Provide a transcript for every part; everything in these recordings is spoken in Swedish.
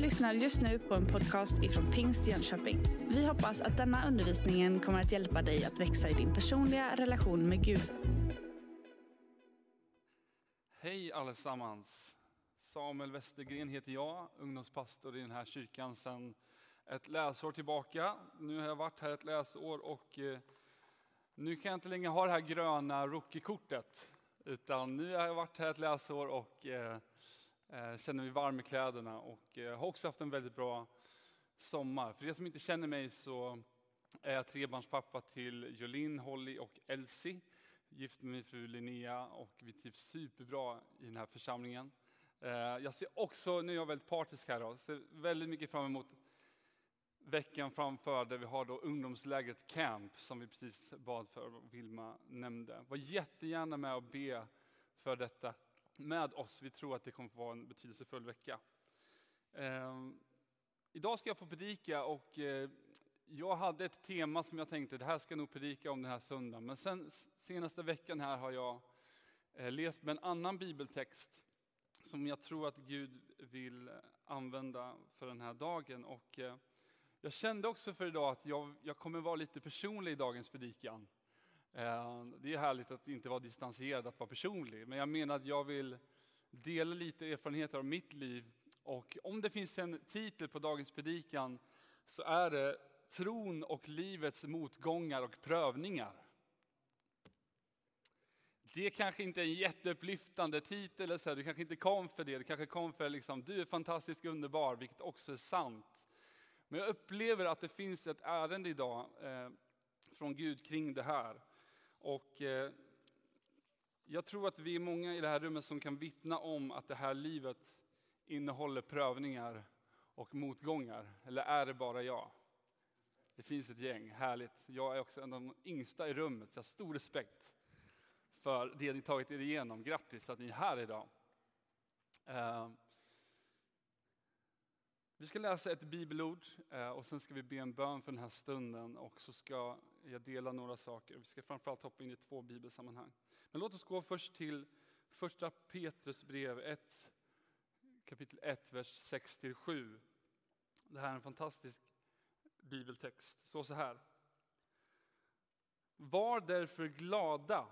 lyssnar just nu på en podcast ifrån Pingst Jönköping. Vi hoppas att denna undervisning kommer att hjälpa dig att växa i din personliga relation med Gud. Hej allesammans! Samuel Westergren heter jag, ungdomspastor i den här kyrkan sedan ett läsår tillbaka. Nu har jag varit här ett läsår och eh, nu kan jag inte längre ha det här gröna rookiekortet. Utan nu har jag varit här ett läsår och eh, Eh, känner mig varm i kläderna och eh, har också haft en väldigt bra sommar. För er som inte känner mig så är jag trebarnspappa till Jolin, Holly och Elsie. Gift med min fru Linnea och vi trivs superbra i den här församlingen. Eh, jag ser också, nu är jag väldigt partisk här, då, ser väldigt mycket fram emot veckan framför där vi har då ungdomslägret Camp som vi precis bad för och Vilma nämnde. Var jättegärna med och be för detta med oss. Vi tror att det kommer att vara en betydelsefull vecka. Eh, idag ska jag få predika och eh, jag hade ett tema som jag tänkte det här ska jag nog predika om den här söndagen. Men sen senaste veckan här har jag eh, läst med en annan bibeltext som jag tror att Gud vill eh, använda för den här dagen. Och, eh, jag kände också för idag att jag, jag kommer vara lite personlig i dagens predikan. Eh, det är härligt att inte vara distanserad, att vara personlig. Men jag menar att jag vill dela lite erfarenheter av mitt liv. Och om det finns en titel på dagens predikan så är det Tron och livets motgångar och prövningar. Det kanske inte är en jätteupplyftande titel, du kanske inte kom för det. Du kanske kom för liksom, du är fantastisk underbar, vilket också är sant. Men jag upplever att det finns ett ärende idag eh, från Gud kring det här. Och eh, jag tror att vi är många i det här rummet som kan vittna om att det här livet innehåller prövningar och motgångar. Eller är det bara jag? Det finns ett gäng, härligt. Jag är också en av de yngsta i rummet, så jag har stor respekt för det ni tagit er igenom. Grattis att ni är här idag. Eh, vi ska läsa ett bibelord eh, och sen ska vi be en bön för den här stunden och så ska jag dela några saker. Vi ska framförallt hoppa in i två bibelsammanhang. Men låt oss gå först till första Petrus brev 1, kapitel 1, vers 6-7. Det här är en fantastisk bibeltext. Det står så här. Var därför glada,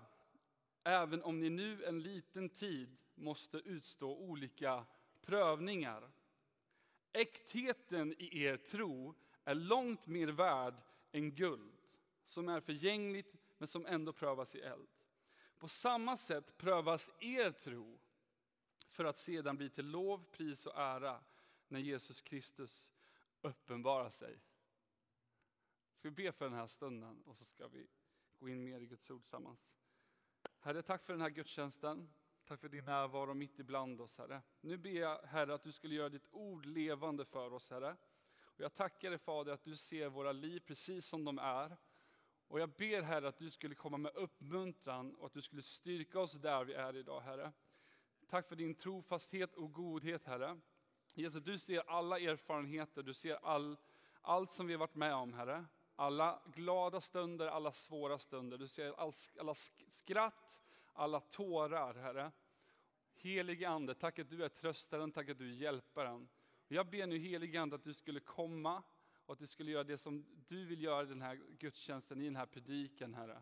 även om ni nu en liten tid måste utstå olika prövningar Äktheten i er tro är långt mer värd än guld, som är förgängligt men som ändå prövas i eld. På samma sätt prövas er tro för att sedan bli till lov, pris och ära när Jesus Kristus uppenbarar sig. Ska vi be för den här stunden och så ska vi gå in mer i Guds ord tillsammans. Herre, tack för den här gudstjänsten. Tack för din närvaro mitt ibland oss, Herre. Nu ber jag, Herre, att du skulle göra ditt ord levande för oss, Herre. Och jag tackar dig, Fader, att du ser våra liv precis som de är. Och jag ber, Herre, att du skulle komma med uppmuntran och att du skulle styrka oss där vi är idag, Herre. Tack för din trofasthet och godhet, Herre. Jesus, du ser alla erfarenheter, du ser all, allt som vi har varit med om, Herre. Alla glada stunder, alla svåra stunder. Du ser all, alla skratt, alla tårar, Herre. Helige Ande, tack att du är tröstaren, tack att du är hjälparen. Jag ber nu helige Ande att du skulle komma och att du skulle göra det som du vill göra i den här gudstjänsten, i den här predikan, Herre.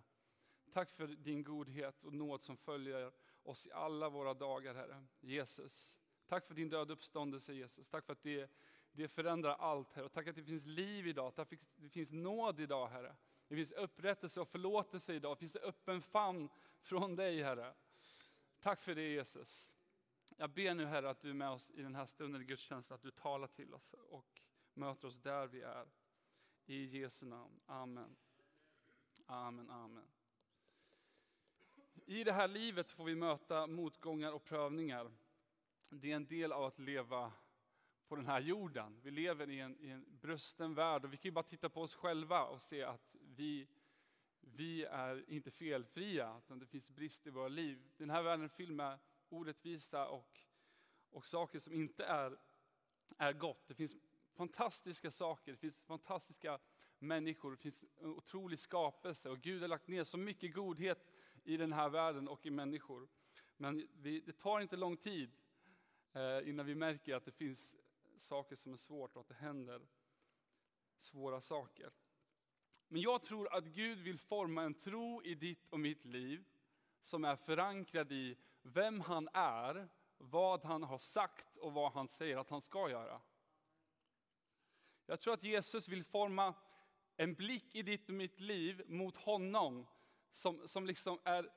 Tack för din godhet och nåd som följer oss i alla våra dagar, Herre. Jesus, tack för din död uppståndelse, Jesus. Tack för att det, det förändrar allt, Herre. Och tack att det finns liv idag, tack att det finns nåd idag, Herre. Det finns upprättelse och förlåtelse idag. Det finns öppen famn från dig, Herre. Tack för det, Jesus. Jag ber nu, Herre, att du är med oss i den här stunden i gudstjänsten, att du talar till oss och möter oss där vi är. I Jesu namn. Amen. Amen, amen. I det här livet får vi möta motgångar och prövningar. Det är en del av att leva på den här jorden. Vi lever i en, i en brösten värld och vi kan ju bara titta på oss själva och se att vi, vi är inte felfria, utan det finns brist i våra liv. Den här världen är fylld med orättvisa och, och saker som inte är, är gott. Det finns fantastiska saker, det finns fantastiska människor, det finns en otrolig skapelse och Gud har lagt ner så mycket godhet i den här världen och i människor. Men vi, det tar inte lång tid eh, innan vi märker att det finns saker som är svårt och att det händer svåra saker. Men jag tror att Gud vill forma en tro i ditt och mitt liv som är förankrad i vem han är, vad han har sagt och vad han säger att han ska göra. Jag tror att Jesus vill forma en blick i ditt och mitt liv mot honom som, som liksom är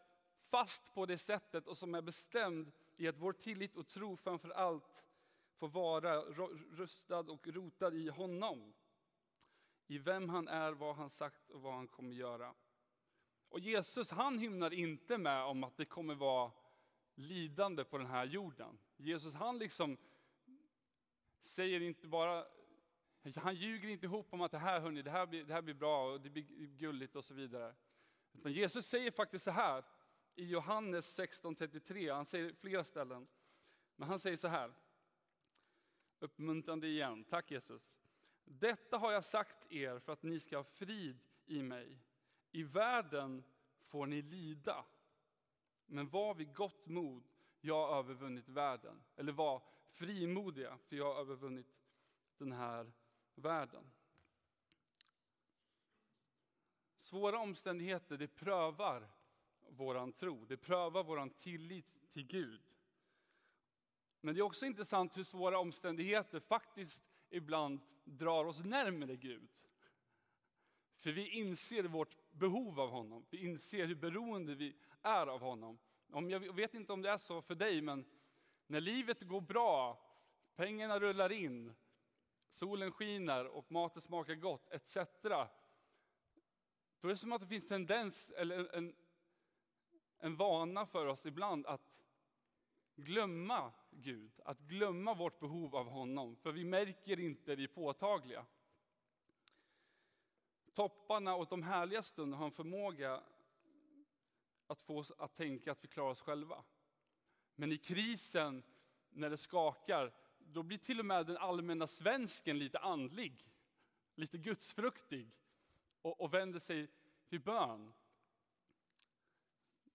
fast på det sättet och som är bestämd i att vår tillit och tro framför allt får vara rustad och rotad i honom. I vem han är, vad han sagt och vad han kommer göra. Och Jesus han hymnar inte med om att det kommer vara lidande på den här jorden. Jesus han liksom säger inte bara, han ljuger inte ihop om att det här, hörni, det här, blir, det här blir bra och det blir gulligt och så vidare. Utan Jesus säger faktiskt så här i Johannes 16.33, han säger flera ställen. Men han säger så här, uppmuntrande igen, tack Jesus. Detta har jag sagt er för att ni ska ha frid i mig. I världen får ni lida. Men var vid gott mod, jag har övervunnit världen. Eller var frimodiga, för jag har övervunnit den här världen. Svåra omständigheter, det prövar vår tro. Det prövar vår tillit till Gud. Men det är också intressant hur svåra omständigheter faktiskt ibland drar oss närmare Gud. För vi inser vårt behov av honom. Vi inser hur beroende vi är av honom. Om jag vet inte om det är så för dig, men när livet går bra, pengarna rullar in, solen skiner och maten smakar gott, etc. Då är det som att det finns tendens, eller en, en vana för oss ibland att glömma Gud, att glömma vårt behov av honom, för vi märker inte det påtagliga. Topparna och de härliga stunderna har en förmåga att få oss att tänka att vi klarar oss själva. Men i krisen, när det skakar, då blir till och med den allmänna svensken lite andlig, lite gudsfruktig och, och vänder sig till bön.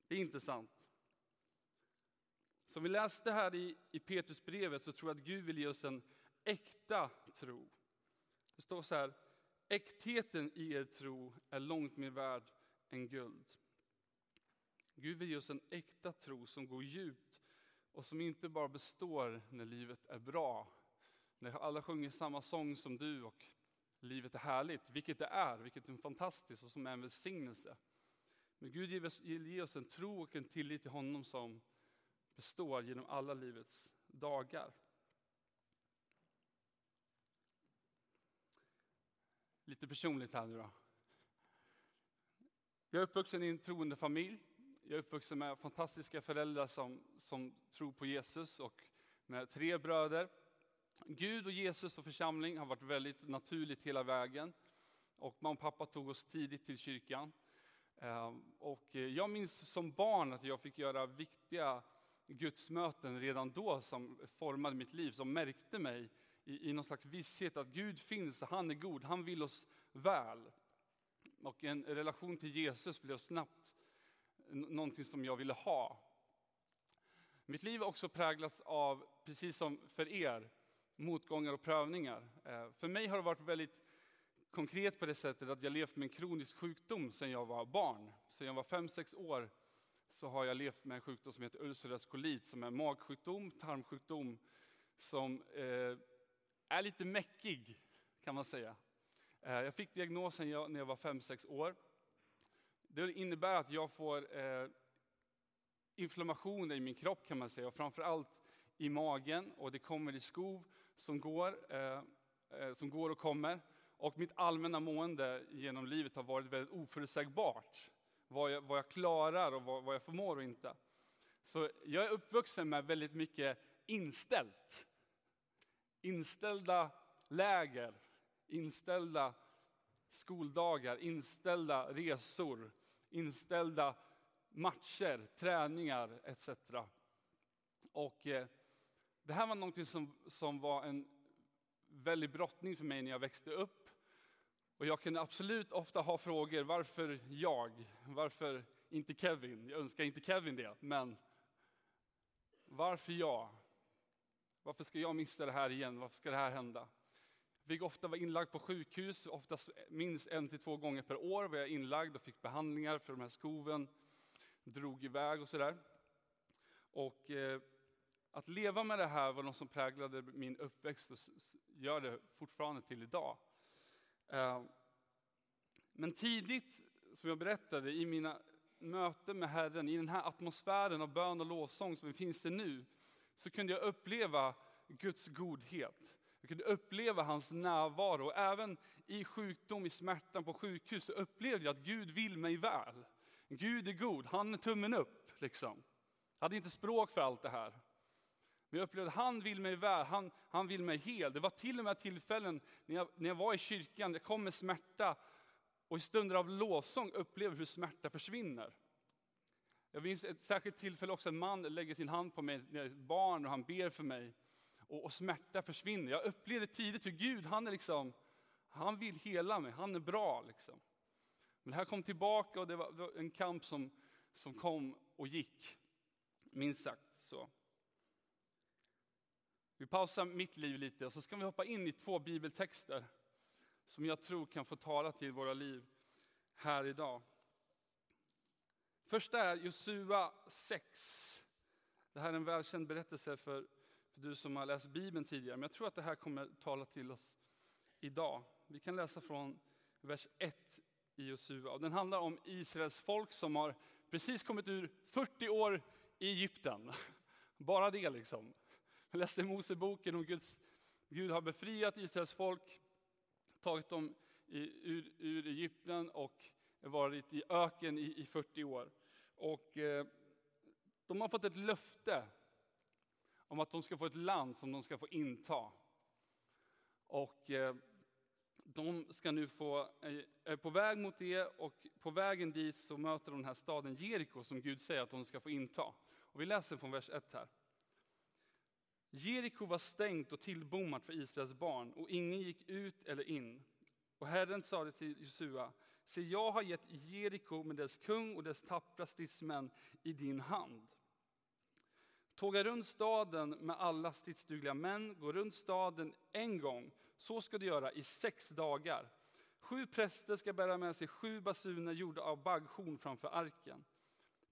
Det är intressant. Som vi läste här i, i Petrusbrevet så tror jag att Gud vill ge oss en äkta tro. Det står så här, äktheten i er tro är långt mer värd än guld. Gud vill ge oss en äkta tro som går djupt och som inte bara består när livet är bra. När alla sjunger samma sång som du och livet är härligt, vilket det är, vilket är fantastiskt och som är en välsignelse. Men Gud ger oss en tro och en tillit till honom som består genom alla livets dagar. Lite personligt här nu då. Jag är uppvuxen i en troende familj. Jag är uppvuxen med fantastiska föräldrar som, som tror på Jesus och med tre bröder. Gud och Jesus och församling har varit väldigt naturligt hela vägen. Och mamma och pappa tog oss tidigt till kyrkan. Eh, och jag minns som barn att jag fick göra viktiga gudsmöten redan då som formade mitt liv, som märkte mig i, i någon slags visshet att Gud finns och han är god, han vill oss väl. Och en relation till Jesus blev snabbt någonting som jag ville ha. Mitt liv har också präglats av, precis som för er, motgångar och prövningar. Eh, för mig har det varit väldigt konkret på det sättet att jag levt med en kronisk sjukdom sedan jag var barn. Sedan jag var fem sex år så har jag levt med en sjukdom som heter ulcerös kolit, som är en magsjukdom, tarmsjukdom, som eh, är lite mäckig, kan man säga. Eh, jag fick diagnosen när jag var fem sex år. Det innebär att jag får eh, inflammationer i min kropp, kan man säga, och framförallt i magen, och det kommer i skov som går, eh, eh, som går och kommer. Och mitt allmänna mående genom livet har varit väldigt oförutsägbart vad jag, vad jag klarar och vad, vad jag förmår och inte. Så jag är uppvuxen med väldigt mycket inställt. Inställda läger, inställda skoldagar, inställda resor, inställda matcher, träningar etc. Och eh, det här var något som, som var en väldig brottning för mig när jag växte upp. Och jag kunde absolut ofta ha frågor, varför jag? Varför inte Kevin? Jag önskar inte Kevin det, men varför jag? Varför ska jag missa det här igen? Varför ska det här hända? Fick ofta vara inlagd på sjukhus, oftast minst en till två gånger per år var jag inlagd och fick behandlingar för de här skoven, drog iväg och sådär. Och eh, att leva med det här var något som präglade min uppväxt och gör det fortfarande till idag. Eh, men tidigt, som jag berättade, i mina möten med Herren, i den här atmosfären av bön och lovsång som finns det nu, så kunde jag uppleva Guds godhet. Jag kunde uppleva hans närvaro. Även i sjukdom, i smärtan på sjukhus, så upplevde jag att Gud vill mig väl. Gud är god, han är tummen upp. Liksom. Jag hade inte språk för allt det här. Men jag upplevde att han vill mig väl, han, han vill mig hel. Det var till och med tillfällen när jag, när jag var i kyrkan, jag kom med smärta och i stunder av lovsång upplever hur smärta försvinner. Jag minns ett särskilt tillfälle också, en man lägger sin hand på mig, när jag är barn och han ber för mig. Och, och smärta försvinner. Jag upplevde tidigt hur Gud, han är liksom, han vill hela mig, han är bra. Liksom. Men det här kom tillbaka och det var, det var en kamp som, som kom och gick. Minst sagt så. Vi pausar mitt liv lite och så ska vi hoppa in i två bibeltexter som jag tror kan få tala till våra liv här idag. Första är Josua 6. Det här är en välkänd berättelse för, för du som har läst Bibeln tidigare, men jag tror att det här kommer tala till oss idag. Vi kan läsa från vers 1 i Josua. Den handlar om Israels folk som har precis kommit ur 40 år i Egypten. Bara det liksom. Jag läste Moseboken om Guds, Gud har befriat Israels folk, tagit dem i, ur, ur Egypten och varit i öken i, i 40 år. Och eh, de har fått ett löfte om att de ska få ett land som de ska få inta. Och eh, de ska nu få, eh, är på väg mot det och på vägen dit så möter de den här staden Jeriko som Gud säger att de ska få inta. Och vi läser från vers 1 här. Jeriko var stängt och tillbommat för Israels barn och ingen gick ut eller in. Och Herren sade till Josua, se jag har gett Jeriko med dess kung och dess tappra stridsmän i din hand. Tåga runt staden med alla stridsdugliga män, gå runt staden en gång, så ska du göra i sex dagar. Sju präster ska bära med sig sju basuner gjorda av bagghorn framför arken.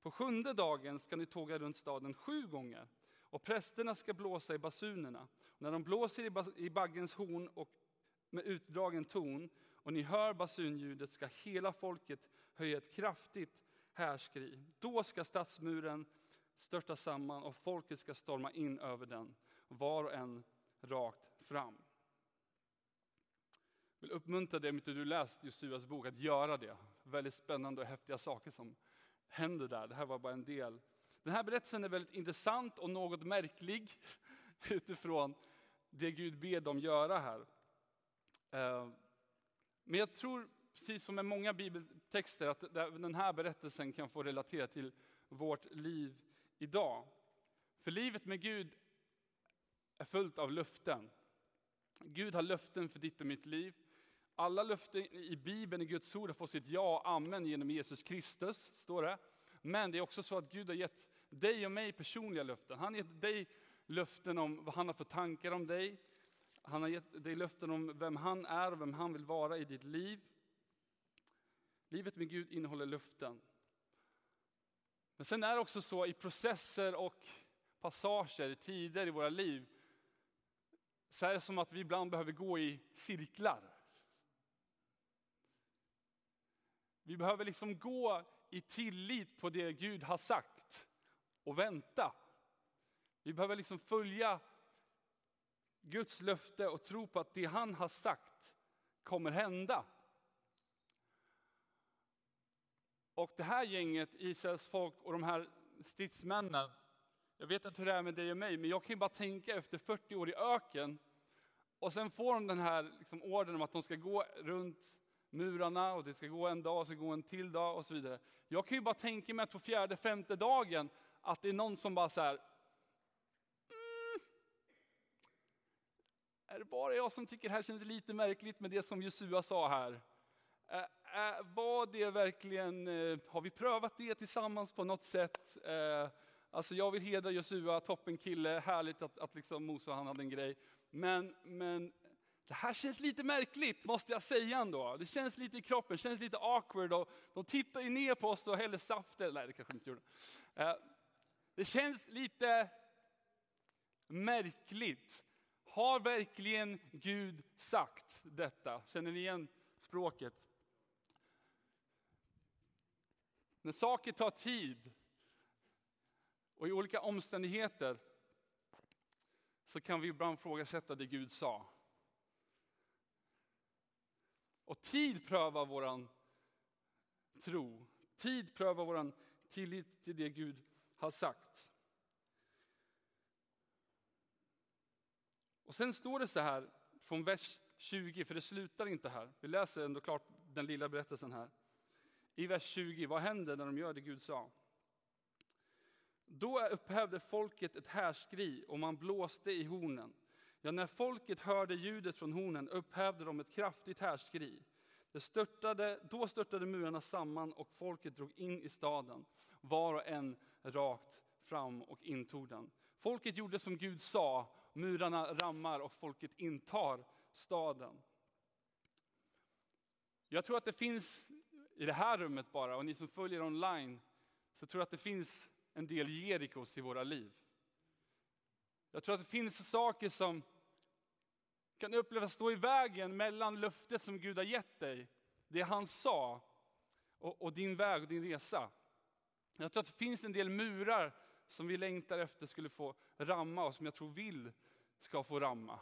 På sjunde dagen ska ni tåga runt staden sju gånger och prästerna ska blåsa i basunerna. Och när de blåser i baggens horn och med utdragen ton och ni hör basunljudet ska hela folket höja ett kraftigt härskri. Då ska stadsmuren störta samman och folket ska storma in över den, var och en rakt fram. Jag vill uppmuntra dig, om inte du läst Josuas bok, att göra det. Väldigt spännande och häftiga saker som händer där. Det här var bara en del. Den här berättelsen är väldigt intressant och något märklig utifrån det Gud ber dem göra här. Eh, men jag tror, precis som med många bibeltexter, att den här berättelsen kan få relatera till vårt liv idag. För livet med Gud är fullt av löften. Gud har löften för ditt och mitt liv. Alla löften i Bibeln, i Guds ord, har fått sitt ja och amen genom Jesus Kristus, står det. Men det är också så att Gud har gett dig och mig personliga löften. Han har gett dig löften om vad han har för tankar om dig. Han har gett dig löften om vem han är och vem han vill vara i ditt liv. Livet med Gud innehåller löften. Men sen är det också så i processer och passager, tider i våra liv, så är det som att vi ibland behöver gå i cirklar. Vi behöver liksom gå i tillit på det Gud har sagt och vänta. Vi behöver liksom följa Guds löfte och tro på att det han har sagt kommer hända. Och det här gänget, Israels folk och de här stridsmännen, jag vet inte hur det är med dig och mig, men jag kan ju bara tänka efter 40 år i öken och sen får de den här liksom, orden om att de ska gå runt murarna och det ska gå en dag, och ska gå en till dag och så vidare. Jag kan ju bara tänka mig att på fjärde, femte dagen att det är någon som bara så här, mm, är det bara jag som tycker det här känns lite märkligt med det som Jesua sa här? Eh, Eh, var det verkligen, eh, har vi prövat det tillsammans på något sätt? Eh, alltså jag vill hedra Josua, toppenkille, härligt att, att liksom Mose han hade en grej. Men, men det här känns lite märkligt, måste jag säga ändå. Det känns lite i kroppen, känns lite awkward. Och de tittar ju ner på oss och häller saft. Nej, det kanske de inte gjorde. Det känns lite märkligt. Har verkligen Gud sagt detta? Känner ni igen språket? När saker tar tid och i olika omständigheter så kan vi ibland ifrågasätta det Gud sa. Och tid prövar våran tro. Tid prövar våran tillit till det Gud har sagt. Och sen står det så här från vers 20, för det slutar inte här. Vi läser ändå klart den lilla berättelsen här. I vers 20, vad händer när de gör det Gud sa? Då upphävde folket ett härskri och man blåste i hornen. Ja, när folket hörde ljudet från hornen upphävde de ett kraftigt härskri. Det störtade, då störtade murarna samman och folket drog in i staden, var och en rakt fram och intog den. Folket gjorde som Gud sa, murarna rammar och folket intar staden. Jag tror att det finns i det här rummet bara, och ni som följer online, så tror jag att det finns en del Jerikos i våra liv. Jag tror att det finns saker som kan upplevas stå i vägen mellan löftet som Gud har gett dig, det han sa, och, och din väg och din resa. Jag tror att det finns en del murar som vi längtar efter skulle få ramma och som jag tror vill ska få ramma.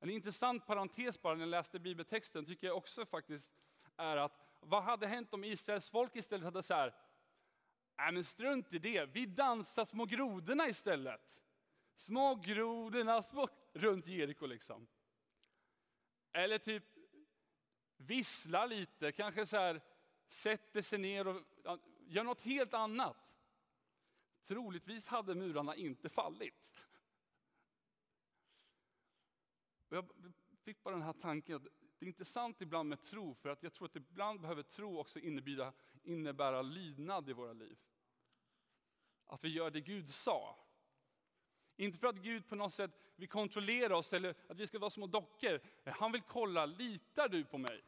En intressant parentes bara när jag läste bibeltexten tycker jag också faktiskt är att vad hade hänt om Israels folk istället hade så här, nej men strunt i det, vi dansar små grodorna istället. Små grodorna små, runt Jeriko liksom. Eller typ vissla lite, kanske så här sätter sig ner och gör något helt annat. Troligtvis hade murarna inte fallit. Jag fick bara den här tanken att det är intressant ibland med tro, för att jag tror att ibland behöver tro också innebära, innebära lydnad i våra liv. Att vi gör det Gud sa. Inte för att Gud på något sätt vill kontrollera oss eller att vi ska vara små dockor. Han vill kolla, litar du på mig?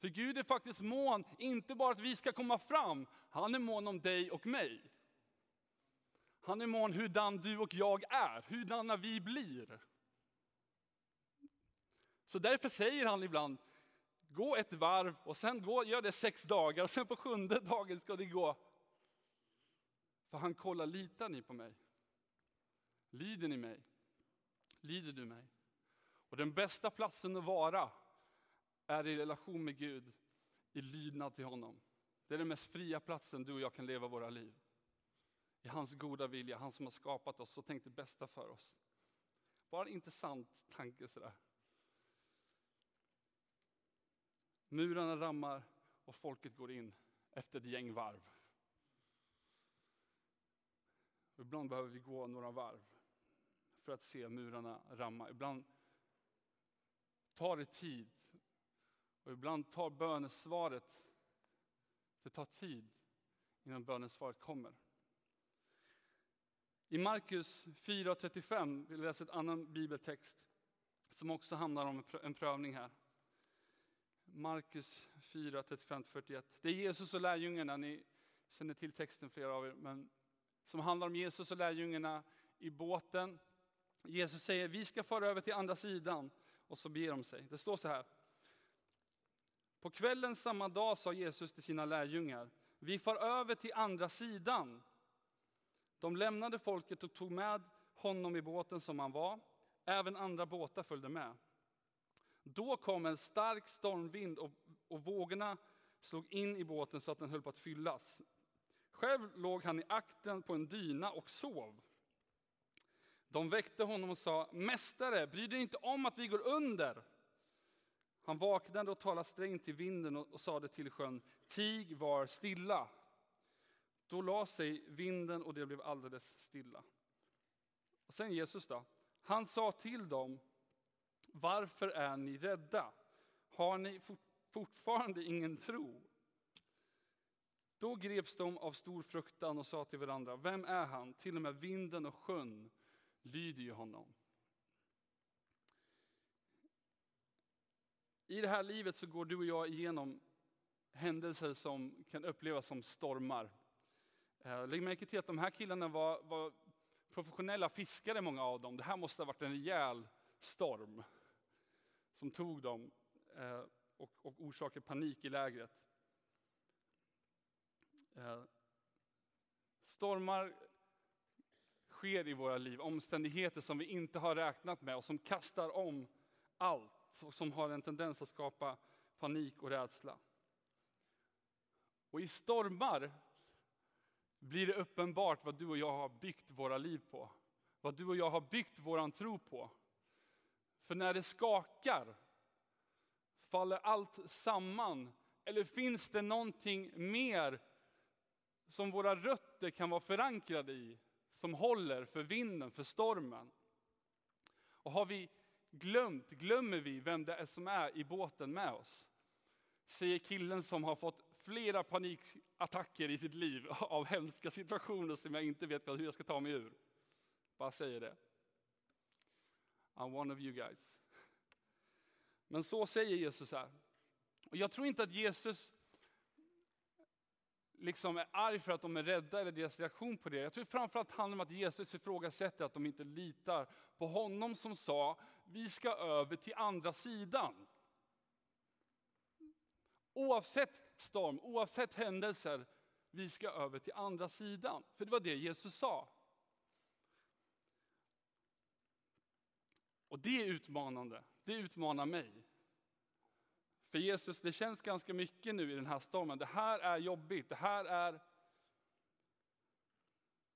För Gud är faktiskt mån, inte bara att vi ska komma fram, han är mån om dig och mig. Han är mån hurdan du och jag är, hurdana vi blir. Så därför säger han ibland, gå ett varv och sen gå, gör det sex dagar och sen på sjunde dagen ska det gå. För han kollar, litar ni på mig? Lyder ni mig? Lyder du mig? Och den bästa platsen att vara är i relation med Gud, i lydnad till honom. Det är den mest fria platsen du och jag kan leva våra liv. I hans goda vilja, han som har skapat oss och tänkt det bästa för oss. Bara en intressant tanke sådär. Murarna rammar och folket går in efter ett gäng varv. Och ibland behöver vi gå några varv för att se murarna ramma. Ibland tar det tid. Och ibland tar bönesvaret, det tar tid innan bönesvaret kommer. I Markus 4.35 vill jag läsa ett annan bibeltext som också handlar om en prövning här. Markus 4, 35-41. Det är Jesus och lärjungarna, ni känner till texten flera av er, men som handlar om Jesus och lärjungarna i båten. Jesus säger, vi ska föra över till andra sidan, och så beger de sig. Det står så här. På kvällen samma dag sa Jesus till sina lärjungar, vi far över till andra sidan. De lämnade folket och tog med honom i båten som han var. Även andra båtar följde med. Då kom en stark stormvind och, och vågorna slog in i båten så att den höll på att fyllas. Själv låg han i akten på en dyna och sov. De väckte honom och sa, Mästare, bryr dig inte om att vi går under? Han vaknade och talade strängt till vinden och, och sade till sjön, Tig, var stilla. Då la sig vinden och det blev alldeles stilla. Och sen Jesus då, han sa till dem, varför är ni rädda? Har ni fortfarande ingen tro? Då greps de av stor fruktan och sa till varandra, vem är han? Till och med vinden och sjön lyder ju honom. I det här livet så går du och jag igenom händelser som kan upplevas som stormar. Eh, lägg märke till att de här killarna var, var professionella fiskare, många av dem. Det här måste ha varit en rejäl storm som tog dem eh, och, och orsakade panik i lägret. Eh, stormar sker i våra liv, omständigheter som vi inte har räknat med och som kastar om allt och som har en tendens att skapa panik och rädsla. Och i stormar blir det uppenbart vad du och jag har byggt våra liv på. Vad du och jag har byggt våran tro på. För när det skakar, faller allt samman? Eller finns det någonting mer som våra rötter kan vara förankrade i, som håller för vinden, för stormen? Och har vi glömt, glömmer vi vem det är som är i båten med oss? Säger killen som har fått flera panikattacker i sitt liv av hemska situationer som jag inte vet hur jag ska ta mig ur. Bara säger det. I'm one of you guys. Men så säger Jesus här. Och jag tror inte att Jesus liksom är arg för att de är rädda eller deras reaktion på det. Jag tror framförallt det handlar om att Jesus ifrågasätter att de inte litar på honom som sa, vi ska över till andra sidan. Oavsett storm, oavsett händelser, vi ska över till andra sidan. För det var det Jesus sa. Och det är utmanande, det utmanar mig. För Jesus, det känns ganska mycket nu i den här stormen. Det här är jobbigt, det här är...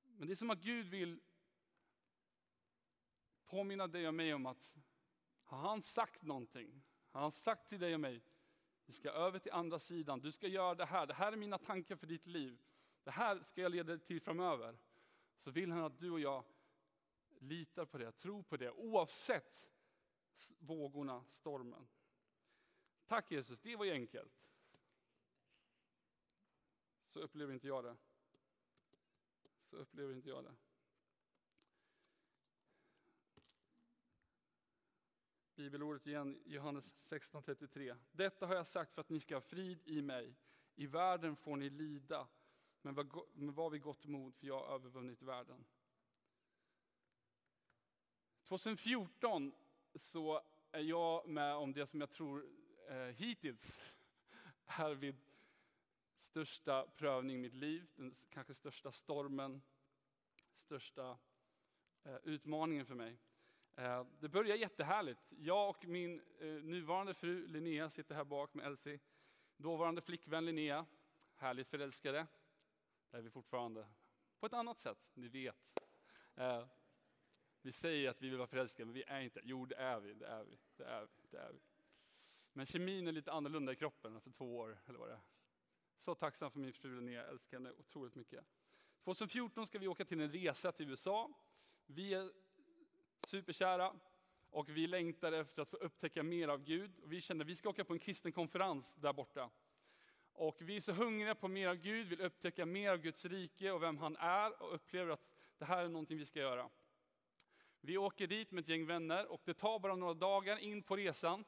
Men det är som att Gud vill påminna dig och mig om att har han sagt någonting, har han sagt till dig och mig, vi ska över till andra sidan, du ska göra det här, det här är mina tankar för ditt liv, det här ska jag leda dig till framöver. Så vill han att du och jag litar på det, tror på det, oavsett vågorna, stormen. Tack Jesus, det var ju enkelt. Så upplever inte jag det. Så upplever inte jag det. Bibelordet igen, Johannes 16.33. Detta har jag sagt för att ni ska ha frid i mig. I världen får ni lida, men var vid gott mod, för jag har övervunnit världen. 2014 så är jag med om det som jag tror eh, hittills är vid största prövning i mitt liv, den kanske största stormen, största eh, utmaningen för mig. Eh, det börjar jättehärligt. Jag och min eh, nuvarande fru Linnea sitter här bak med Elsie. Dåvarande flickvän Linnea, härligt förälskade. Det är vi fortfarande. På ett annat sätt, ni vet. Eh, vi säger att vi vill vara förälskade, men vi är inte. Jo, det är vi. Det är vi. Det är vi. Det är vi. Men kemin är lite annorlunda i kroppen efter två år, eller vad det är. Så tacksam för min fru Linnea, älskar henne otroligt mycket. 2014 ska vi åka till en resa till USA. Vi är superkära och vi längtar efter att få upptäcka mer av Gud. Och vi kände att vi ska åka på en kristen konferens där borta. Och vi är så hungriga på mer av Gud, vill upptäcka mer av Guds rike och vem han är och upplever att det här är någonting vi ska göra. Vi åker dit med ett gäng vänner och det tar bara några dagar in på resan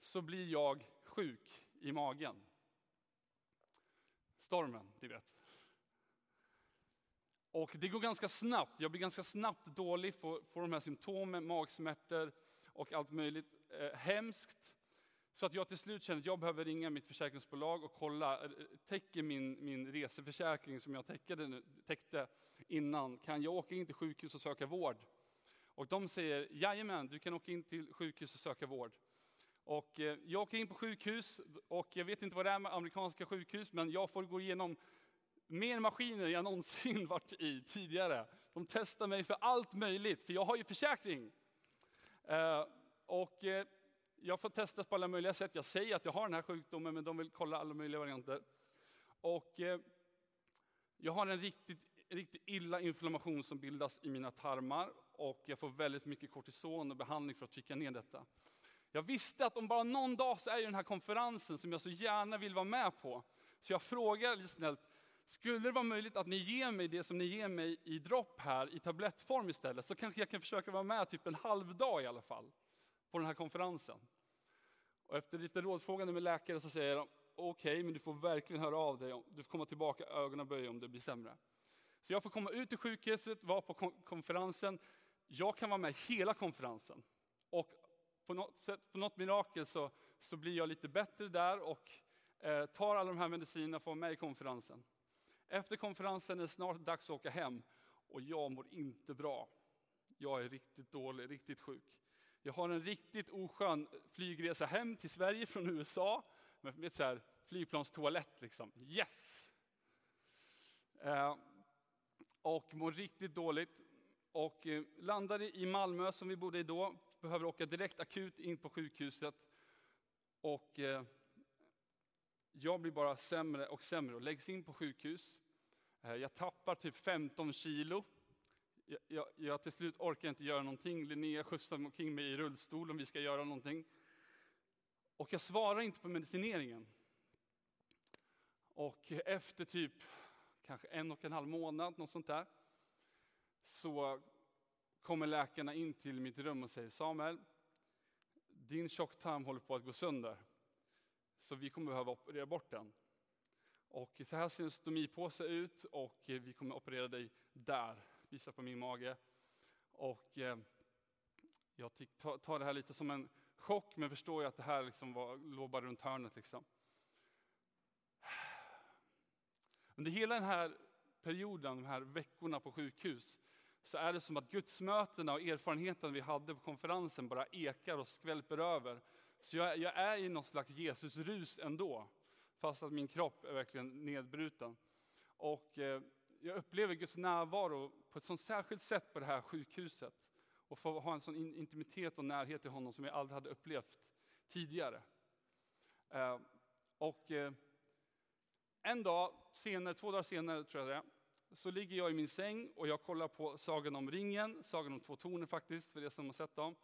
så blir jag sjuk i magen. Stormen, ni vet. Och det går ganska snabbt. Jag blir ganska snabbt dålig, får, får de här symptomen, magsmärtor och allt möjligt. Eh, hemskt. Så att jag till slut känner att jag behöver ringa mitt försäkringsbolag och kolla, eh, täcker min, min reseförsäkring som jag täckte, täckte innan, kan jag åka in till sjukhus och söka vård? Och de säger, jajamän, du kan åka in till sjukhus och söka vård. Och eh, jag åker in på sjukhus och jag vet inte vad det är med amerikanska sjukhus, men jag får gå igenom mer maskiner än jag någonsin varit i tidigare. De testar mig för allt möjligt, för jag har ju försäkring. Eh, och eh, jag får testas på alla möjliga sätt. Jag säger att jag har den här sjukdomen, men de vill kolla alla möjliga varianter. Och eh, jag har en riktigt, riktigt illa inflammation som bildas i mina tarmar och jag får väldigt mycket kortison och behandling för att trycka ner detta. Jag visste att om bara någon dag så är ju den här konferensen som jag så gärna vill vara med på. Så jag frågar lite snällt, skulle det vara möjligt att ni ger mig det som ni ger mig i dropp här i tablettform istället, så kanske jag kan försöka vara med typ en halv dag i alla fall på den här konferensen. Och efter lite rådfrågande med läkare så säger de, okej, okay, men du får verkligen höra av dig. Du får komma tillbaka ögonaböj om det blir sämre. Så jag får komma ut till sjukhuset, vara på konferensen. Jag kan vara med hela konferensen. Och på något, sätt, på något mirakel så, så blir jag lite bättre där och eh, tar alla de här medicinerna och får vara med i konferensen. Efter konferensen är det snart dags att åka hem och jag mår inte bra. Jag är riktigt dålig, riktigt sjuk. Jag har en riktigt oskön flygresa hem till Sverige från USA med ett så här flygplanstoalett. Liksom. Yes! Eh, och mår riktigt dåligt. Och eh, landade i Malmö som vi bodde i då, behöver åka direkt akut in på sjukhuset. Och eh, jag blir bara sämre och sämre och läggs in på sjukhus. Eh, jag tappar typ 15 kilo. Jag, jag, jag, till slut orkar inte göra någonting. Linnea skjutsar omkring mig i rullstol om vi ska göra någonting. Och jag svarar inte på medicineringen. Och efter typ kanske en och en halv månad, något sånt där, så kommer läkarna in till mitt rum och säger Samuel, din tjocktarm håller på att gå sönder. Så vi kommer behöva operera bort den. Och så här ser en stomipåse ut och vi kommer operera dig där, visa på min mage. Och eh, jag tar det här lite som en chock, men förstår ju att det här liksom var, låg bara runt hörnet. Liksom. Under hela den här perioden, de här veckorna på sjukhus, så är det som att gudsmötena och erfarenheten vi hade på konferensen bara ekar och skvälper över. Så jag, jag är i något slags Jesusrus ändå, fast att min kropp är verkligen nedbruten. Och eh, jag upplever Guds närvaro på ett sånt särskilt sätt på det här sjukhuset. Och få ha en sån intimitet och närhet till honom som jag aldrig hade upplevt tidigare. Eh, och eh, en dag senare, två dagar senare tror jag det är, så ligger jag i min säng och jag kollar på Sagan om ringen, Sagan om två tornen faktiskt, för er som har sett dem.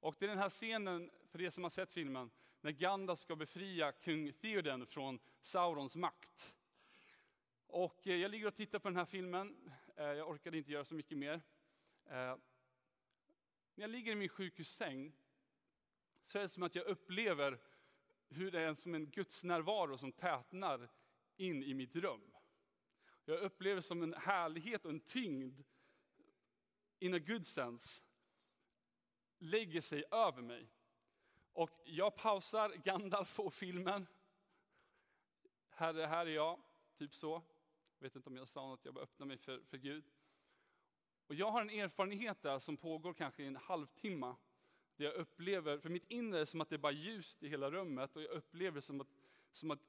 Och det är den här scenen, för er som har sett filmen, när Gandalf ska befria kung Theoden från Saurons makt. Och eh, jag ligger och tittar på den här filmen, eh, jag orkade inte göra så mycket mer. Eh, när jag ligger i min sjukhussäng så är det som att jag upplever hur det är som en Guds närvaro som tätnar in i mitt rum. Jag upplever som en härlighet och en tyngd in a good sense lägger sig över mig. Och jag pausar Gandalf och filmen. Herre, här är jag, typ så. Jag vet inte om jag sa något, jag bara öppnar mig för, för Gud. Och jag har en erfarenhet där som pågår kanske i en halvtimme. Där jag upplever, för mitt inre är som att det är bara ljust i hela rummet och jag upplever som att, som att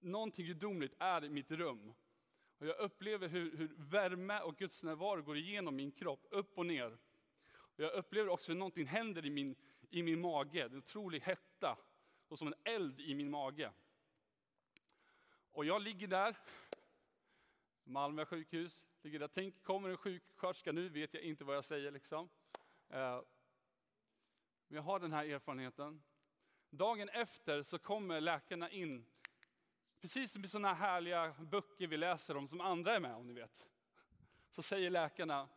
någonting gudomligt är i mitt rum. Och jag upplever hur, hur värme och Guds närvaro går igenom min kropp, upp och ner. Jag upplever också hur någonting händer i min, i min mage, en otrolig hetta, och som en eld i min mage. Och jag ligger där, Malmö sjukhus, ligger där. Tänk, kommer en sjuksköterska nu, vet jag inte vad jag säger liksom. Men jag har den här erfarenheten. Dagen efter så kommer läkarna in Precis som i sådana här härliga böcker vi läser om som andra är med om ni vet. Så säger läkarna,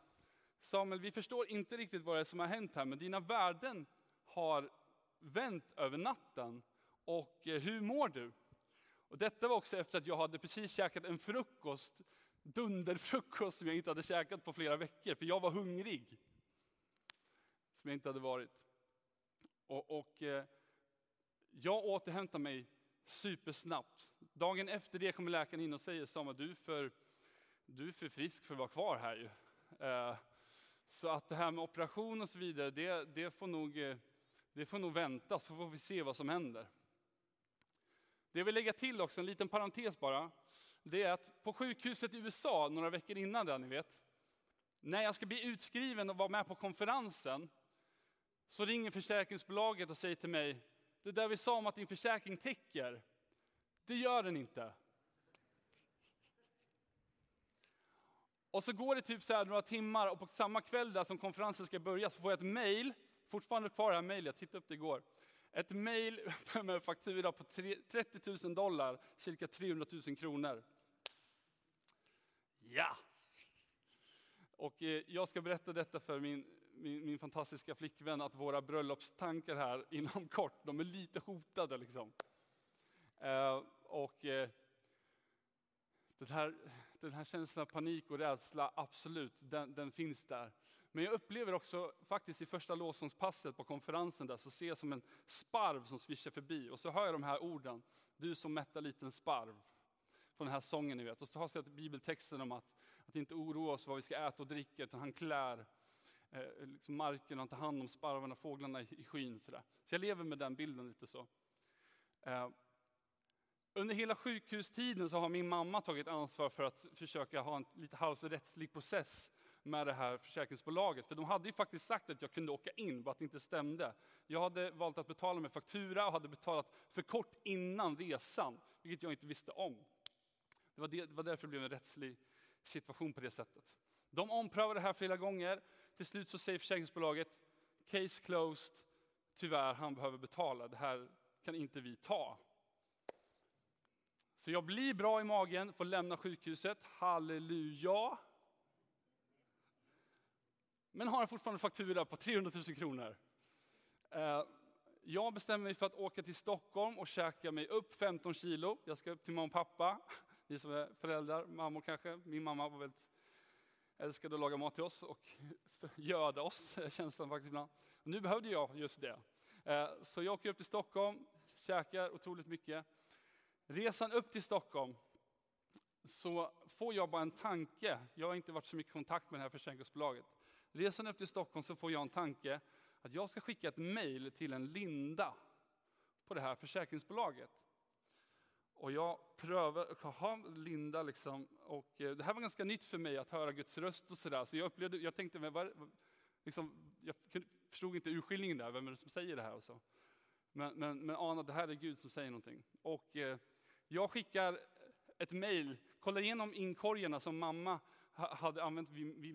Samuel vi förstår inte riktigt vad det är som har hänt här men dina värden har vänt över natten. Och eh, hur mår du? Och detta var också efter att jag hade precis käkat en frukost, dunderfrukost som jag inte hade käkat på flera veckor, för jag var hungrig. Som jag inte hade varit. Och, och eh, jag återhämtar mig supersnabbt. Dagen efter det kommer läkaren in och säger Samuel, du är för, du är för frisk för att vara kvar här ju. Eh, så att det här med operation och så vidare, det, det, får nog, eh, det får nog vänta så får vi se vad som händer. Det jag vill lägga till också, en liten parentes bara, det är att på sjukhuset i USA några veckor innan det, ni vet, när jag ska bli utskriven och vara med på konferensen, så ringer försäkringsbolaget och säger till mig, det där vi sa om att din försäkring täcker, det gör den inte. Och så går det typ så några timmar och på samma kväll där som konferensen ska börja så får jag ett mail, fortfarande kvar det här mejlet, jag tittade upp det igår. Ett mail med faktura på 30 000 dollar, cirka 300 000 kronor. Ja! Och eh, jag ska berätta detta för min, min, min, fantastiska flickvän, att våra bröllopstankar här inom kort, de är lite hotade. Liksom. Eh, och eh, det här, den här känslan av panik och rädsla, absolut, den, den finns där. Men jag upplever också faktiskt i första lovsångspasset på konferensen där, så ser jag som en sparv som svischar förbi. Och så hör jag de här orden, du som mättar liten sparv. Från den här sången ni vet. Och så har jag bibeltexten om att, att inte oroa oss vad vi ska äta och dricka, utan han klär eh, liksom marken och han tar hand om sparvarna, fåglarna i, i skyn. Så, där. så jag lever med den bilden lite så. Eh, under hela sjukhustiden så har min mamma tagit ansvar för att försöka ha en lite halvrättslig process med det här försäkringsbolaget. För de hade ju faktiskt sagt att jag kunde åka in, bara att det inte stämde. Jag hade valt att betala med faktura och hade betalat för kort innan resan, vilket jag inte visste om. Det var, det, det var därför det blev en rättslig situation på det sättet. De omprövade det här flera gånger. Till slut så säger försäkringsbolaget, case closed, tyvärr, han behöver betala. Det här kan inte vi ta. Så jag blir bra i magen, får lämna sjukhuset, halleluja. Men har fortfarande faktura på 300 000 kronor. Eh, jag bestämmer mig för att åka till Stockholm och käka mig upp 15 kilo. Jag ska upp till mamma och pappa, ni som är föräldrar, mammor kanske. Min mamma var väldigt älskade att laga mat till oss och göda oss, känslan faktiskt ibland. nu behövde jag just det. Eh, så jag åker upp till Stockholm, käkar otroligt mycket. Resan upp till Stockholm så får jag bara en tanke. Jag har inte varit så mycket i kontakt med det här försäkringsbolaget. Resan upp till Stockholm så får jag en tanke att jag ska skicka ett mejl till en Linda på det här försäkringsbolaget. Och jag prövar, jaha, Linda liksom. Och eh, det här var ganska nytt för mig att höra Guds röst och sådär. Så jag upplevde, jag tänkte, men var, liksom, jag förstod inte urskiljningen där, vem är det som säger det här och så. Men, men, men anade, det här är Gud som säger någonting. Och eh, jag skickar ett mejl, kollar igenom inkorgarna som mamma hade använt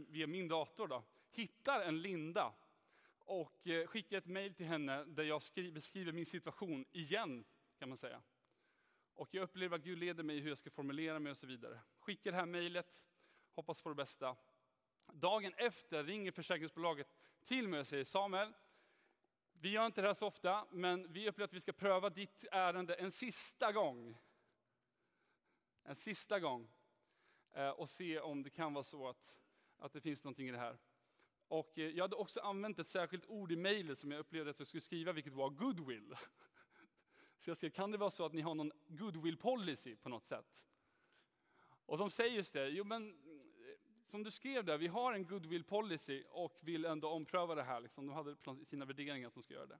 via min dator. Då. Hittar en Linda och eh, skickar ett mejl till henne där jag beskriver min situation igen, kan man säga. Och jag upplever att Gud leder mig i hur jag ska formulera mig och så vidare. Skickar det här mejlet, hoppas på det bästa. Dagen efter ringer försäkringsbolaget till mig och säger Samuel, vi gör inte det här så ofta, men vi upplever att vi ska pröva ditt ärende en sista gång. En sista gång. Eh, och se om det kan vara så att, att det finns någonting i det här. Och eh, jag hade också använt ett särskilt ord i mejlet som jag upplevde att jag skulle skriva, vilket var goodwill. Så jag skrev, kan det vara så att ni har någon goodwill policy på något sätt? Och de säger just det, jo men eh, som du skrev där, vi har en goodwill policy och vill ändå ompröva det här. Liksom. De hade sina värderingar att de ska göra det.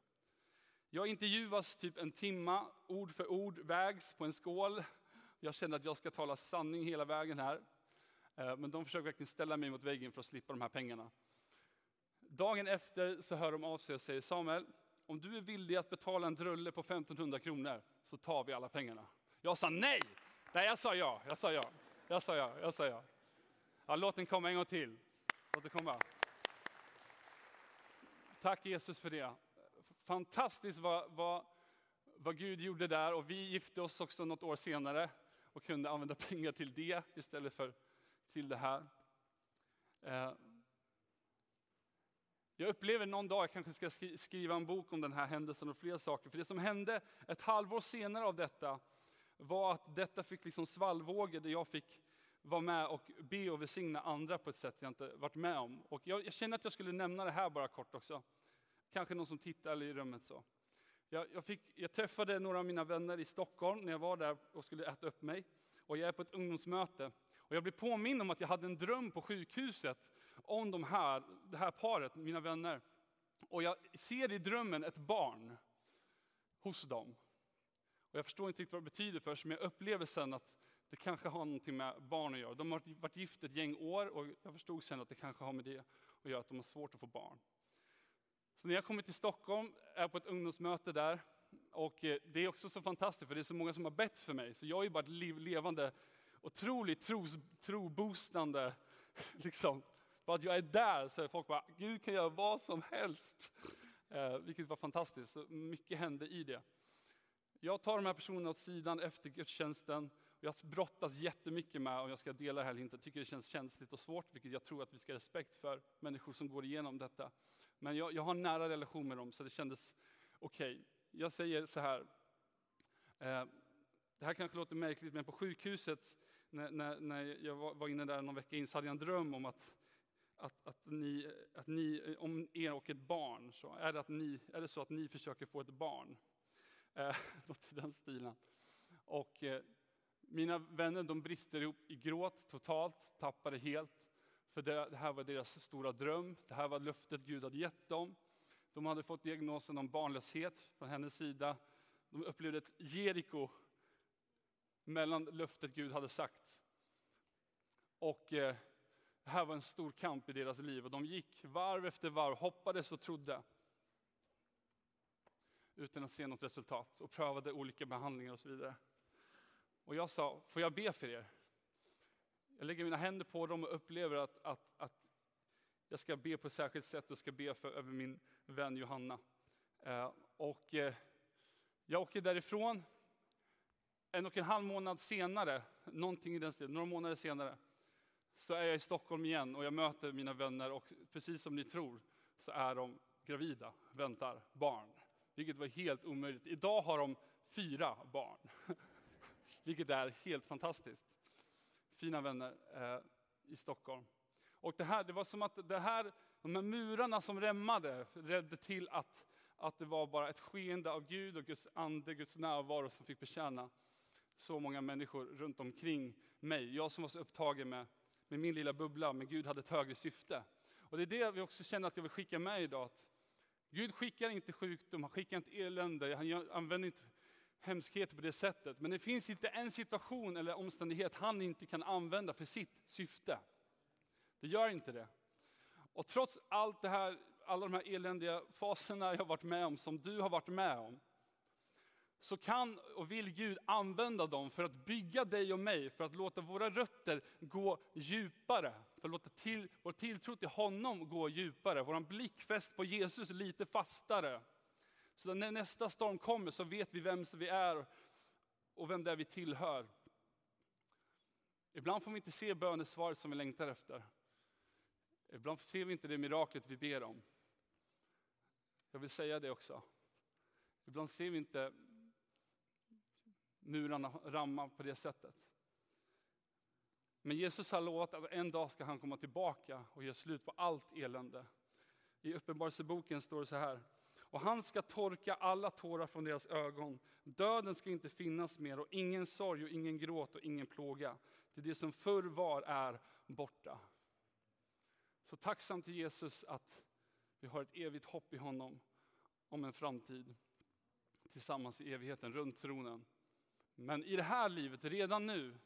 Jag intervjuas typ en timma, ord för ord, vägs på en skål. Jag kände att jag ska tala sanning hela vägen här. Eh, men de försöker verkligen ställa mig mot väggen för att slippa de här pengarna. Dagen efter så hör de av sig och säger Samuel, om du är villig att betala en drulle på 1500 kronor så tar vi alla pengarna. Jag sa nej! Nej, jag sa ja, jag sa ja, jag sa ja, jag sa ja. ja låt den komma en gång till. Låt den komma. Tack Jesus för det. Fantastiskt vad, vad, vad Gud gjorde där och vi gifte oss också något år senare och kunde använda pengar till det istället för till det här. Eh, jag upplever någon dag, jag kanske ska skriva en bok om den här händelsen och fler saker. För det som hände ett halvår senare av detta var att detta fick liksom svallvågor där jag fick vara med och be och välsigna andra på ett sätt jag inte varit med om. Och jag, jag känner att jag skulle nämna det här bara kort också. Kanske någon som tittar i rummet så. Jag, jag, fick, jag träffade några av mina vänner i Stockholm när jag var där och skulle äta upp mig. Och jag är på ett ungdomsmöte. Och jag blev påminn om att jag hade en dröm på sjukhuset om de här, det här paret, mina vänner. Och jag ser i drömmen ett barn hos dem. Och jag förstår inte riktigt vad det betyder först, men jag upplever sen att det kanske har någonting med barn att göra. De har varit gift ett gäng år och jag förstod sen att det kanske har med det att göra, att de har svårt att få barn. Så när jag kommer till Stockholm, är på ett ungdomsmöte där, och eh, det är också så fantastiskt för det är så många som har bett för mig, så jag är bara ett levande, otroligt tros, trobostande, liksom, för att jag är där så är folk bara, Gud kan göra vad som helst. Eh, vilket var fantastiskt, så mycket hände i det. Jag tar de här personerna åt sidan efter gudstjänsten jag brottas jättemycket med, om jag ska dela det här eller inte, jag tycker det känns känsligt och svårt, vilket jag tror att vi ska ha respekt för människor som går igenom detta. Men jag, jag har en nära relation med dem, så det kändes okej. Okay. Jag säger så här, eh, det här kanske låter märkligt, men på sjukhuset, när, när, när jag var inne där någon vecka in, så hade jag en dröm om att att, att, ni, att ni, om er och ett barn, så är det, att ni, är det så att ni försöker få ett barn. Eh, något i den stilen. Och eh, mina vänner de brister ihop i gråt totalt, tappade helt. För det, det här var deras stora dröm, det här var löftet Gud hade gett dem. De hade fått diagnosen om barnlöshet från hennes sida. De upplevde ett Jeriko mellan löftet Gud hade sagt. Och eh, det här var en stor kamp i deras liv och de gick varv efter varv, hoppades och trodde. Utan att se något resultat och prövade olika behandlingar och så vidare. Och jag sa, får jag be för er? Jag lägger mina händer på dem och upplever att, att, att jag ska be på ett särskilt sätt och ska be för, över min vän Johanna. Eh, och eh, jag åker därifrån. En och en halv månad senare, någonting i den stilen, några månader senare, så är jag i Stockholm igen och jag möter mina vänner och precis som ni tror så är de gravida, väntar barn. Vilket var helt omöjligt. Idag har de fyra barn. Vilket är helt fantastiskt. Fina vänner eh, i Stockholm. Och det, här, det var som att det här, de här murarna som rämmade ledde till att, att det var bara ett skeende av Gud och Guds ande, Guds närvaro som fick betjäna så många människor runt omkring mig. Jag som var så upptagen med med min lilla bubbla, men Gud hade ett högre syfte. Och det är det vi också känner att jag vill skicka med idag. Att Gud skickar inte sjukdom, han skickar inte elände, han använder inte hemskheter på det sättet. Men det finns inte en situation eller omständighet han inte kan använda för sitt syfte. Det gör inte det. Och trots allt det här, alla de här eländiga faserna jag har varit med om, som du har varit med om, så kan och vill Gud använda dem för att bygga dig och mig, för att låta våra rötter gå djupare, för att låta till, vår tilltro till honom gå djupare, vår blick fäst på Jesus lite fastare. Så när nästa storm kommer så vet vi vem vi är och vem det är vi tillhör. Ibland får vi inte se bönesvaret som vi längtar efter. Ibland ser vi inte det miraklet vi ber om. Jag vill säga det också. Ibland ser vi inte murarna ramma på det sättet. Men Jesus har lovat att en dag ska han komma tillbaka och ge slut på allt elände. I Uppenbarelseboken står det så här. Och han ska torka alla tårar från deras ögon. Döden ska inte finnas mer och ingen sorg och ingen gråt och ingen plåga. Det, det som förr var är borta. Så tacksam till Jesus att vi har ett evigt hopp i honom om en framtid tillsammans i evigheten runt tronen. Men i det här livet, redan nu,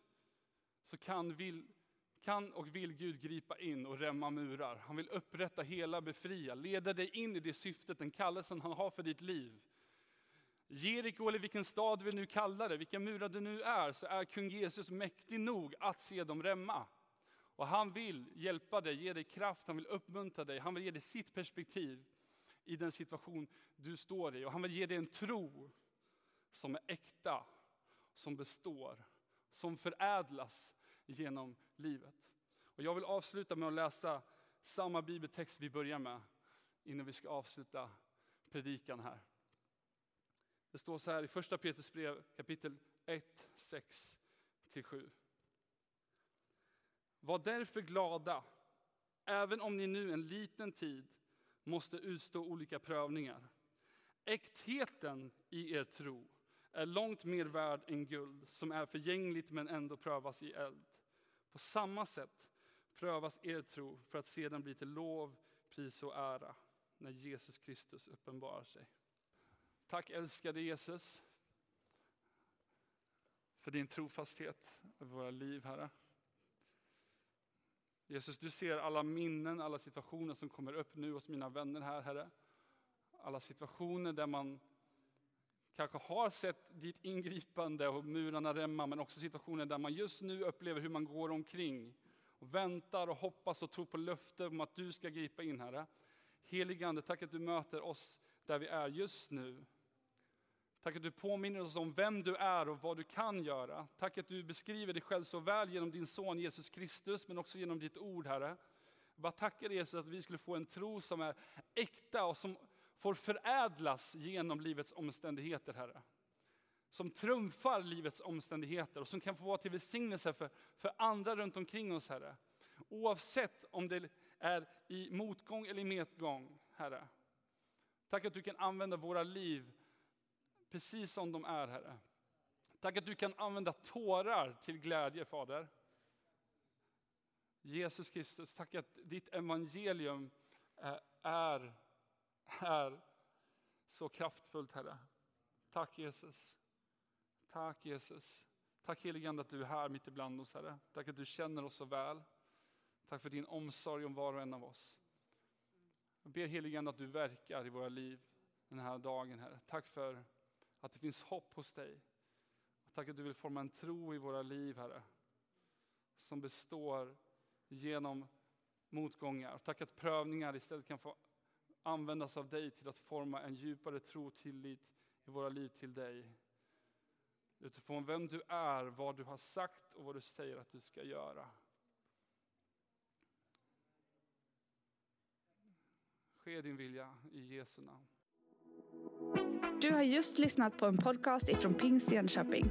så kan, vill, kan och vill Gud gripa in och rämma murar. Han vill upprätta, hela, befria, leda dig in i det syftet, den kallelsen han har för ditt liv. Jeriko eller vilken stad vi nu kallar det, vilka murar det nu är, så är kung Jesus mäktig nog att se dem rämma. Och han vill hjälpa dig, ge dig kraft, han vill uppmuntra dig, han vill ge dig sitt perspektiv i den situation du står i. Och han vill ge dig en tro som är äkta, som består, som förädlas genom livet. Och jag vill avsluta med att läsa samma bibeltext vi börjar med innan vi ska avsluta predikan här. Det står så här i första Petrus brev kapitel 1, 6-7. Var därför glada, även om ni nu en liten tid måste utstå olika prövningar. Äktheten i er tro är långt mer värd än guld som är förgängligt men ändå prövas i eld. På samma sätt prövas er tro för att sedan bli till lov, pris och ära när Jesus Kristus uppenbarar sig. Tack älskade Jesus för din trofasthet över våra liv, Herre. Jesus, du ser alla minnen, alla situationer som kommer upp nu hos mina vänner här, Herre. Alla situationer där man kanske har sett ditt ingripande och murarna rämma, men också situationer där man just nu upplever hur man går omkring och väntar och hoppas och tror på löfte om att du ska gripa in, Herre. Helige Ande, tack att du möter oss där vi är just nu. Tack att du påminner oss om vem du är och vad du kan göra. Tack att du beskriver dig själv så väl genom din son Jesus Kristus, men också genom ditt ord, Herre. Jag bara tackar Jesus att vi skulle få en tro som är äkta och som får förädlas genom livets omständigheter, Herre. Som trumfar livets omständigheter och som kan få vara till välsignelse för, för andra runt omkring oss, Herre. Oavsett om det är i motgång eller i medgång, Herre. Tack att du kan använda våra liv precis som de är, Herre. Tack att du kan använda tårar till glädje, Fader. Jesus Kristus, tack att ditt evangelium eh, är, är så kraftfullt, Herre. Tack Jesus. Tack Jesus. Tack heligande att du är här mitt ibland oss, Herre. Tack att du känner oss så väl. Tack för din omsorg om var och en av oss. Jag ber heligande att du verkar i våra liv den här dagen, Herre. Tack för att det finns hopp hos dig. Tack att du vill forma en tro i våra liv, Herre. Som består genom motgångar. Tack att prövningar istället kan få användas av dig till att forma en djupare tro och tillit i våra liv till dig. Utifrån vem du är, vad du har sagt och vad du säger att du ska göra. Ske din vilja i Jesu namn. Du har just lyssnat på en podcast ifrån Pingst Jönköping.